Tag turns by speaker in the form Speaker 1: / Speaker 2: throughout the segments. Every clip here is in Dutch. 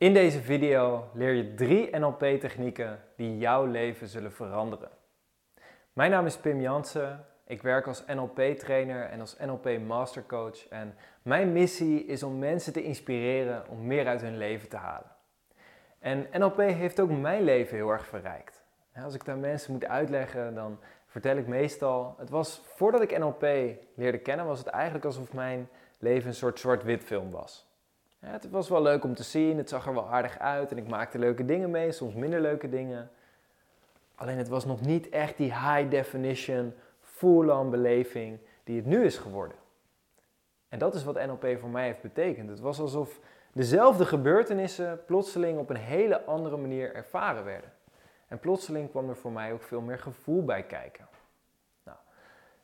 Speaker 1: In deze video leer je drie NLP-technieken die jouw leven zullen veranderen. Mijn naam is Pim Jansen. Ik werk als NLP-trainer en als NLP-mastercoach. En mijn missie is om mensen te inspireren om meer uit hun leven te halen. En NLP heeft ook mijn leven heel erg verrijkt. Als ik aan mensen moet uitleggen, dan vertel ik meestal... Het was, voordat ik NLP leerde kennen, was het eigenlijk alsof mijn leven een soort zwart-wit film was. Ja, het was wel leuk om te zien, het zag er wel aardig uit en ik maakte leuke dingen mee, soms minder leuke dingen. Alleen het was nog niet echt die high definition, full-on beleving die het nu is geworden. En dat is wat NLP voor mij heeft betekend. Het was alsof dezelfde gebeurtenissen plotseling op een hele andere manier ervaren werden. En plotseling kwam er voor mij ook veel meer gevoel bij kijken.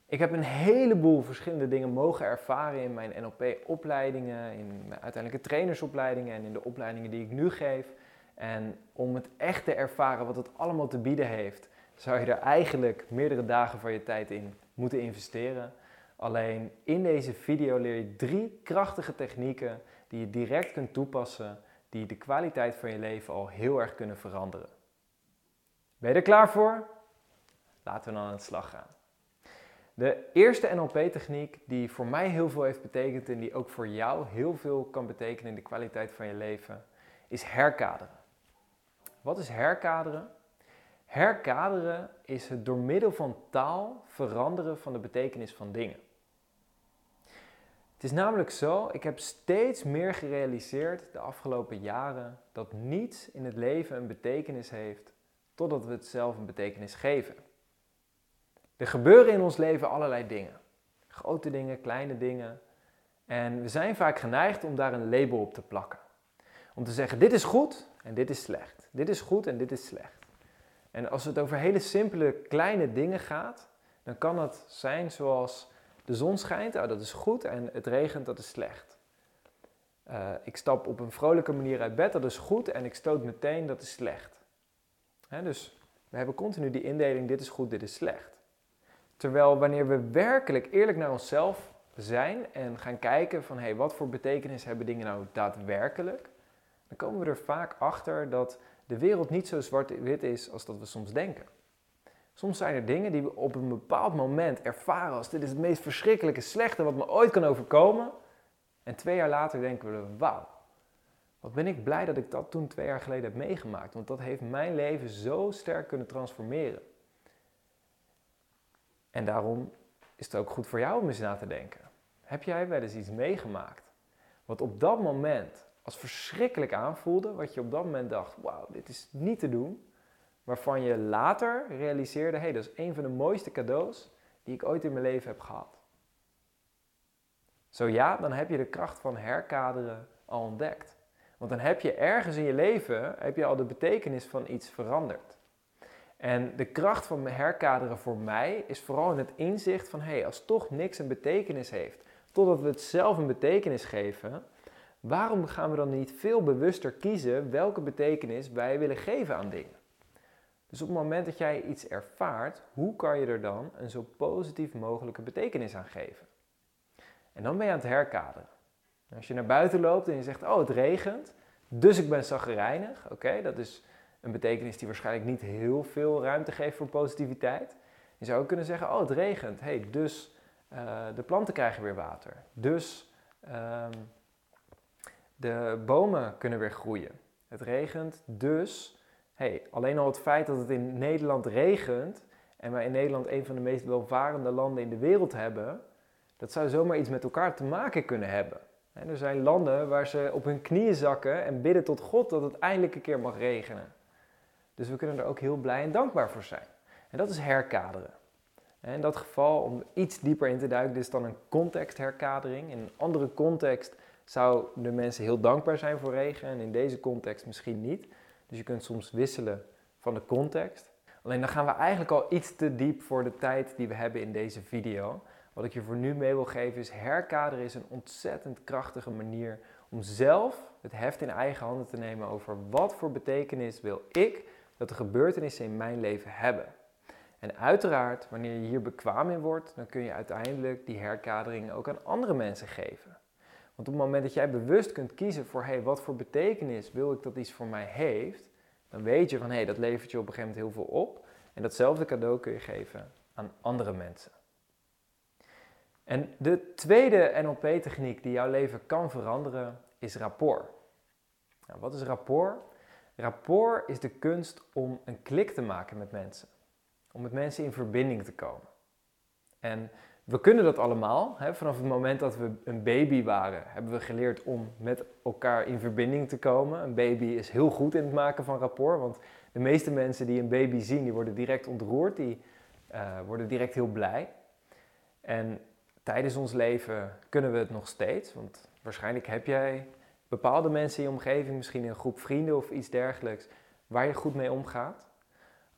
Speaker 1: Ik heb een heleboel verschillende dingen mogen ervaren in mijn NLP-opleidingen, in mijn uiteindelijke trainersopleidingen en in de opleidingen die ik nu geef. En om het echt te ervaren wat het allemaal te bieden heeft, zou je er eigenlijk meerdere dagen van je tijd in moeten investeren. Alleen in deze video leer je drie krachtige technieken die je direct kunt toepassen, die de kwaliteit van je leven al heel erg kunnen veranderen. Ben je er klaar voor? Laten we dan aan de slag gaan. De eerste NLP-techniek die voor mij heel veel heeft betekend en die ook voor jou heel veel kan betekenen in de kwaliteit van je leven, is herkaderen. Wat is herkaderen? Herkaderen is het door middel van taal veranderen van de betekenis van dingen. Het is namelijk zo, ik heb steeds meer gerealiseerd de afgelopen jaren dat niets in het leven een betekenis heeft totdat we het zelf een betekenis geven. Er gebeuren in ons leven allerlei dingen. Grote dingen, kleine dingen. En we zijn vaak geneigd om daar een label op te plakken. Om te zeggen, dit is goed en dit is slecht. Dit is goed en dit is slecht. En als het over hele simpele, kleine dingen gaat, dan kan het zijn zoals de zon schijnt, oh, dat is goed, en het regent, dat is slecht. Uh, ik stap op een vrolijke manier uit bed, dat is goed, en ik stoot meteen, dat is slecht. dus we hebben continu die indeling, dit is goed, dit is slecht. Terwijl wanneer we werkelijk eerlijk naar onszelf zijn en gaan kijken van hé, hey, wat voor betekenis hebben dingen nou daadwerkelijk, dan komen we er vaak achter dat de wereld niet zo zwart-wit is als dat we soms denken. Soms zijn er dingen die we op een bepaald moment ervaren als dit is het meest verschrikkelijke, slechte wat me ooit kan overkomen. En twee jaar later denken we, wauw, wat ben ik blij dat ik dat toen twee jaar geleden heb meegemaakt. Want dat heeft mijn leven zo sterk kunnen transformeren. En daarom is het ook goed voor jou om eens na te denken. Heb jij wel eens iets meegemaakt wat op dat moment als verschrikkelijk aanvoelde, wat je op dat moment dacht, wauw, dit is niet te doen, waarvan je later realiseerde, hé, hey, dat is een van de mooiste cadeaus die ik ooit in mijn leven heb gehad. Zo ja, dan heb je de kracht van herkaderen al ontdekt. Want dan heb je ergens in je leven, heb je al de betekenis van iets veranderd. En de kracht van herkaderen voor mij is vooral in het inzicht van, hé, hey, als toch niks een betekenis heeft, totdat we het zelf een betekenis geven, waarom gaan we dan niet veel bewuster kiezen welke betekenis wij willen geven aan dingen? Dus op het moment dat jij iets ervaart, hoe kan je er dan een zo positief mogelijke betekenis aan geven? En dan ben je aan het herkaderen. Als je naar buiten loopt en je zegt, oh het regent, dus ik ben zaggerijnig, oké, dat is een betekenis die waarschijnlijk niet heel veel ruimte geeft voor positiviteit. Je zou ook kunnen zeggen, oh het regent, hey, dus uh, de planten krijgen weer water. Dus um, de bomen kunnen weer groeien. Het regent, dus hey, alleen al het feit dat het in Nederland regent en wij in Nederland een van de meest welvarende landen in de wereld hebben, dat zou zomaar iets met elkaar te maken kunnen hebben. er zijn landen waar ze op hun knieën zakken en bidden tot God dat het eindelijk een keer mag regenen. Dus we kunnen er ook heel blij en dankbaar voor zijn. En dat is herkaderen. in dat geval, om iets dieper in te duiken, dit is dan een contextherkadering. In een andere context zouden de mensen heel dankbaar zijn voor regen en in deze context misschien niet. Dus je kunt soms wisselen van de context. Alleen dan gaan we eigenlijk al iets te diep voor de tijd die we hebben in deze video. Wat ik je voor nu mee wil geven is herkaderen is een ontzettend krachtige manier om zelf het heft in eigen handen te nemen over wat voor betekenis wil ik dat de gebeurtenissen in mijn leven hebben. En uiteraard, wanneer je hier bekwaam in wordt, dan kun je uiteindelijk die herkadering ook aan andere mensen geven. Want op het moment dat jij bewust kunt kiezen voor hey, wat voor betekenis wil ik dat iets voor mij heeft, dan weet je van hey, dat levert je op een gegeven moment heel veel op. En datzelfde cadeau kun je geven aan andere mensen. En de tweede NLP-techniek die jouw leven kan veranderen is rapport. Nou, wat is rapport? Rapport is de kunst om een klik te maken met mensen. Om met mensen in verbinding te komen. En we kunnen dat allemaal. Hè? Vanaf het moment dat we een baby waren, hebben we geleerd om met elkaar in verbinding te komen. Een baby is heel goed in het maken van rapport, want de meeste mensen die een baby zien, die worden direct ontroerd, die uh, worden direct heel blij. En tijdens ons leven kunnen we het nog steeds, want waarschijnlijk heb jij bepaalde mensen in je omgeving, misschien een groep vrienden of iets dergelijks, waar je goed mee omgaat.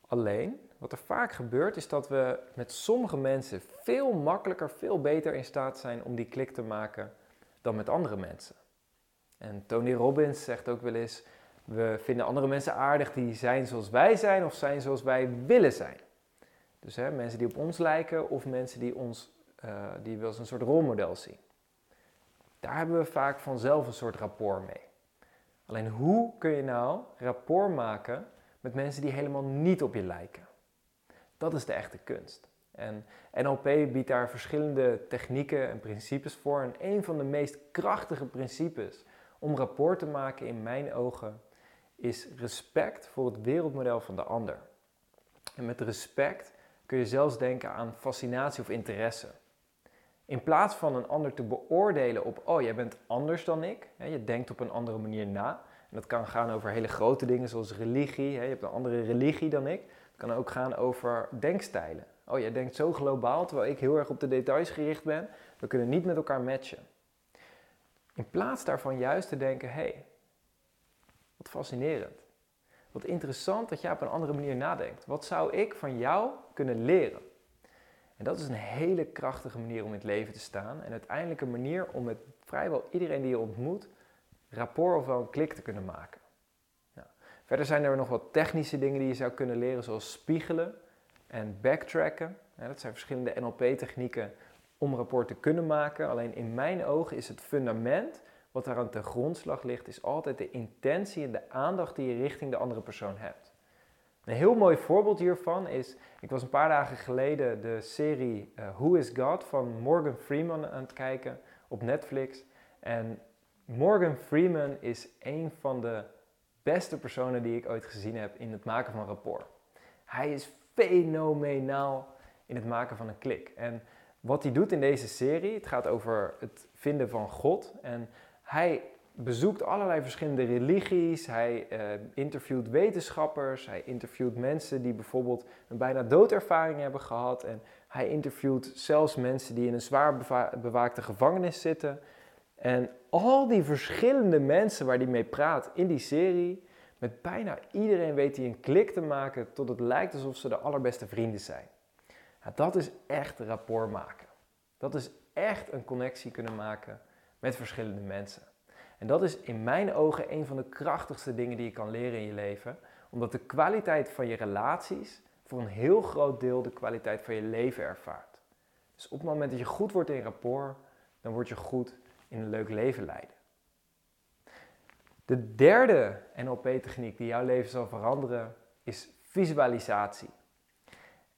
Speaker 1: Alleen, wat er vaak gebeurt, is dat we met sommige mensen veel makkelijker, veel beter in staat zijn om die klik te maken dan met andere mensen. En Tony Robbins zegt ook wel eens: we vinden andere mensen aardig die zijn zoals wij zijn of zijn zoals wij willen zijn. Dus hè, mensen die op ons lijken of mensen die, ons, uh, die we een soort rolmodel zien. Daar hebben we vaak vanzelf een soort rapport mee. Alleen hoe kun je nou rapport maken met mensen die helemaal niet op je lijken? Dat is de echte kunst. En NLP biedt daar verschillende technieken en principes voor. En een van de meest krachtige principes om rapport te maken in mijn ogen is respect voor het wereldmodel van de ander. En met respect kun je zelfs denken aan fascinatie of interesse. In plaats van een ander te beoordelen op, oh, jij bent anders dan ik, je denkt op een andere manier na. En dat kan gaan over hele grote dingen zoals religie, je hebt een andere religie dan ik. Het kan ook gaan over denkstijlen. Oh, jij denkt zo globaal, terwijl ik heel erg op de details gericht ben. We kunnen niet met elkaar matchen. In plaats daarvan juist te denken, hey, wat fascinerend. Wat interessant dat jij op een andere manier nadenkt. Wat zou ik van jou kunnen leren? En dat is een hele krachtige manier om in het leven te staan. En uiteindelijk een manier om met vrijwel iedereen die je ontmoet, rapport of wel een klik te kunnen maken. Nou, verder zijn er nog wat technische dingen die je zou kunnen leren, zoals spiegelen en backtracken. Dat zijn verschillende NLP-technieken om rapport te kunnen maken. Alleen in mijn ogen is het fundament wat daar aan ten grondslag ligt, is altijd de intentie en de aandacht die je richting de andere persoon hebt. Een heel mooi voorbeeld hiervan is, ik was een paar dagen geleden de serie uh, Who is God van Morgan Freeman aan het kijken op Netflix. En Morgan Freeman is een van de beste personen die ik ooit gezien heb in het maken van rapport. Hij is fenomenaal in het maken van een klik. En wat hij doet in deze serie, het gaat over het vinden van God. En hij bezoekt allerlei verschillende religies. Hij uh, interviewt wetenschappers. Hij interviewt mensen die bijvoorbeeld een bijna doodervaring hebben gehad. En hij interviewt zelfs mensen die in een zwaar bewaakte gevangenis zitten. En al die verschillende mensen waar hij mee praat in die serie, met bijna iedereen weet hij een klik te maken tot het lijkt alsof ze de allerbeste vrienden zijn. Ja, dat is echt rapport maken. Dat is echt een connectie kunnen maken met verschillende mensen. En dat is in mijn ogen een van de krachtigste dingen die je kan leren in je leven, omdat de kwaliteit van je relaties voor een heel groot deel de kwaliteit van je leven ervaart. Dus op het moment dat je goed wordt in rapport, dan word je goed in een leuk leven leiden. De derde NLP-techniek die jouw leven zal veranderen is visualisatie.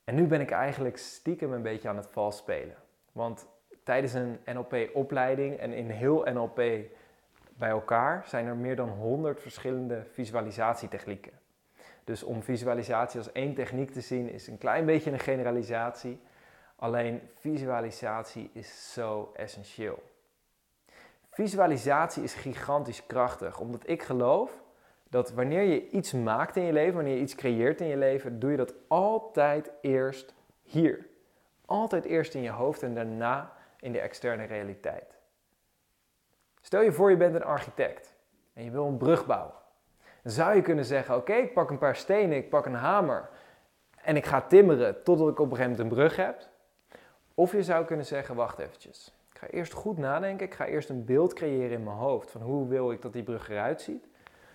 Speaker 1: En nu ben ik eigenlijk stiekem een beetje aan het vals spelen. Want tijdens een NLP-opleiding en in heel NLP bij elkaar zijn er meer dan 100 verschillende visualisatietechnieken. Dus om visualisatie als één techniek te zien is een klein beetje een generalisatie. Alleen visualisatie is zo essentieel. Visualisatie is gigantisch krachtig, omdat ik geloof dat wanneer je iets maakt in je leven, wanneer je iets creëert in je leven, doe je dat altijd eerst hier. Altijd eerst in je hoofd en daarna in de externe realiteit. Stel je voor je bent een architect en je wil een brug bouwen. Dan zou je kunnen zeggen, oké, ik pak een paar stenen, ik pak een hamer en ik ga timmeren totdat ik op een gegeven moment een brug heb. Of je zou kunnen zeggen, wacht eventjes. Ik ga eerst goed nadenken, ik ga eerst een beeld creëren in mijn hoofd van hoe wil ik dat die brug eruit ziet.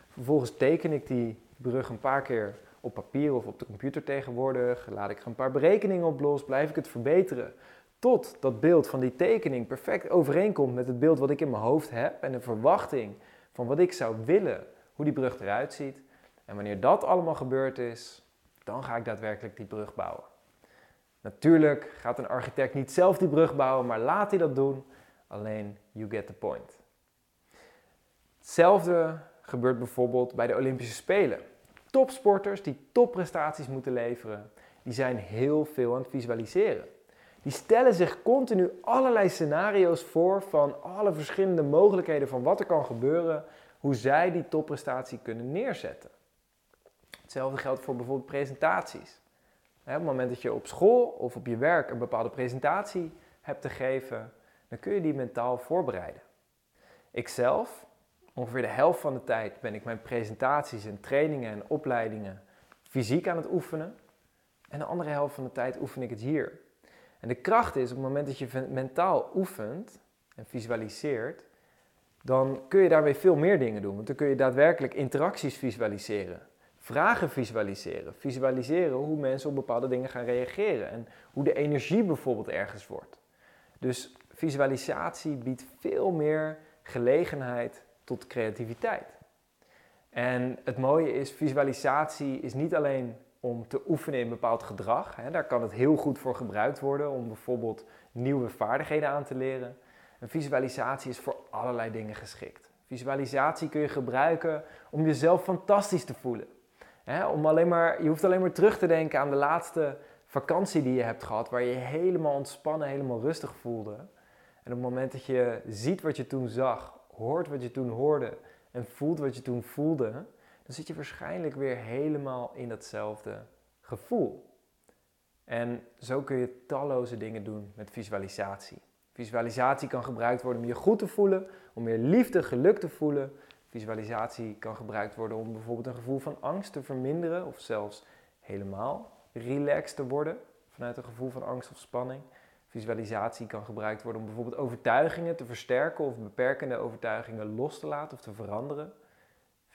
Speaker 1: Vervolgens teken ik die brug een paar keer op papier of op de computer tegenwoordig. Laat ik er een paar berekeningen op los, blijf ik het verbeteren tot dat beeld van die tekening perfect overeenkomt met het beeld wat ik in mijn hoofd heb en de verwachting van wat ik zou willen, hoe die brug eruit ziet. En wanneer dat allemaal gebeurd is, dan ga ik daadwerkelijk die brug bouwen. Natuurlijk gaat een architect niet zelf die brug bouwen, maar laat hij dat doen. Alleen, you get the point. Hetzelfde gebeurt bijvoorbeeld bij de Olympische Spelen. Topsporters die topprestaties moeten leveren, die zijn heel veel aan het visualiseren. Die stellen zich continu allerlei scenario's voor van alle verschillende mogelijkheden van wat er kan gebeuren, hoe zij die topprestatie kunnen neerzetten. Hetzelfde geldt voor bijvoorbeeld presentaties. Op het moment dat je op school of op je werk een bepaalde presentatie hebt te geven, dan kun je die mentaal voorbereiden. Ikzelf, ongeveer de helft van de tijd ben ik mijn presentaties en trainingen en opleidingen fysiek aan het oefenen. En de andere helft van de tijd oefen ik het hier. En de kracht is op het moment dat je mentaal oefent en visualiseert, dan kun je daarmee veel meer dingen doen. Want dan kun je daadwerkelijk interacties visualiseren vragen visualiseren. Visualiseren hoe mensen op bepaalde dingen gaan reageren en hoe de energie bijvoorbeeld ergens wordt. Dus visualisatie biedt veel meer gelegenheid tot creativiteit. En het mooie is, visualisatie is niet alleen om te oefenen in bepaald gedrag. Hè, daar kan het heel goed voor gebruikt worden om bijvoorbeeld nieuwe vaardigheden aan te leren. Een visualisatie is voor allerlei dingen geschikt. Visualisatie kun je gebruiken om jezelf fantastisch te voelen om alleen maar, je hoeft alleen maar terug te denken aan de laatste vakantie die je hebt gehad, waar je je helemaal ontspannen, helemaal rustig voelde. En op het moment dat je ziet wat je toen zag, hoort wat je toen hoorde en voelt wat je toen voelde, dan zit je waarschijnlijk weer helemaal in datzelfde gevoel. En zo kun je talloze dingen doen met visualisatie. Visualisatie kan gebruikt worden om je goed te voelen, om meer liefde, geluk te voelen, Visualisatie kan gebruikt worden om bijvoorbeeld een gevoel van angst te verminderen of zelfs helemaal relaxed te worden vanuit een gevoel van angst of spanning. Visualisatie kan gebruikt worden om bijvoorbeeld overtuigingen te versterken of beperkende overtuigingen los te laten of te veranderen.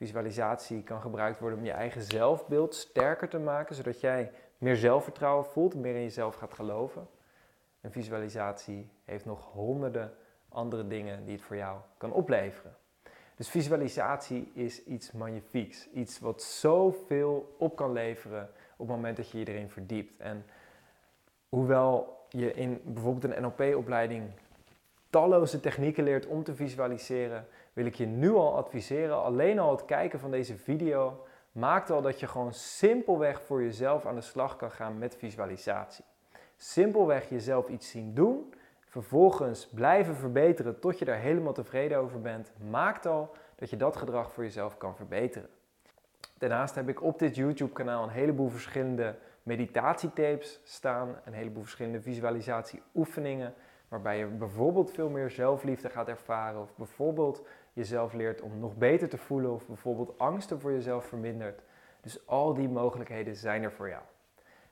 Speaker 1: Visualisatie kan gebruikt worden om je eigen zelfbeeld sterker te maken, zodat jij meer zelfvertrouwen voelt, meer in jezelf gaat geloven. En visualisatie heeft nog honderden andere dingen die het voor jou kan opleveren. Dus visualisatie is iets magnifieks. Iets wat zoveel op kan leveren op het moment dat je je erin verdiept. En hoewel je in bijvoorbeeld een NLP-opleiding talloze technieken leert om te visualiseren, wil ik je nu al adviseren, alleen al het kijken van deze video maakt al dat je gewoon simpelweg voor jezelf aan de slag kan gaan met visualisatie. Simpelweg jezelf iets zien doen vervolgens blijven verbeteren tot je daar helemaal tevreden over bent, maakt al dat je dat gedrag voor jezelf kan verbeteren. Daarnaast heb ik op dit YouTube-kanaal een heleboel verschillende meditatietapes staan, een heleboel verschillende visualisatieoefeningen, waarbij je bijvoorbeeld veel meer zelfliefde gaat ervaren, of bijvoorbeeld jezelf leert om nog beter te voelen, of bijvoorbeeld angsten voor jezelf vermindert. Dus al die mogelijkheden zijn er voor jou.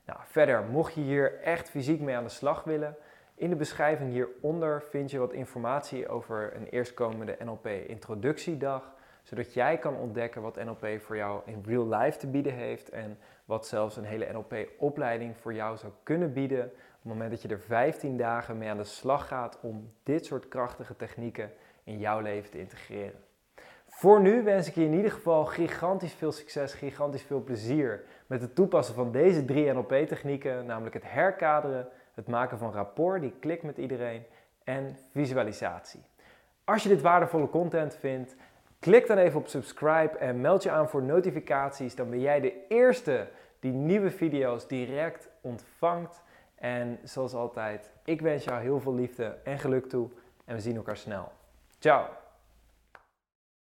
Speaker 1: Nou, verder, mocht je hier echt fysiek mee aan de slag willen, in de beschrijving hieronder vind je wat informatie over een eerstkomende NLP introductiedag, zodat jij kan ontdekken wat NLP voor jou in real life te bieden heeft en wat zelfs een hele NLP opleiding voor jou zou kunnen bieden op het moment dat je er 15 dagen mee aan de slag gaat om dit soort krachtige technieken in jouw leven te integreren. Voor nu wens ik je in ieder geval gigantisch veel succes, gigantisch veel plezier met het toepassen van deze drie NLP-technieken, namelijk het herkaderen, het maken van rapport die klikt met iedereen en visualisatie. Als je dit waardevolle content vindt, klik dan even op subscribe en meld je aan voor notificaties. Dan ben jij de eerste die nieuwe video's direct ontvangt. En zoals altijd, ik wens jou heel veel liefde en geluk toe en we zien elkaar snel. 叫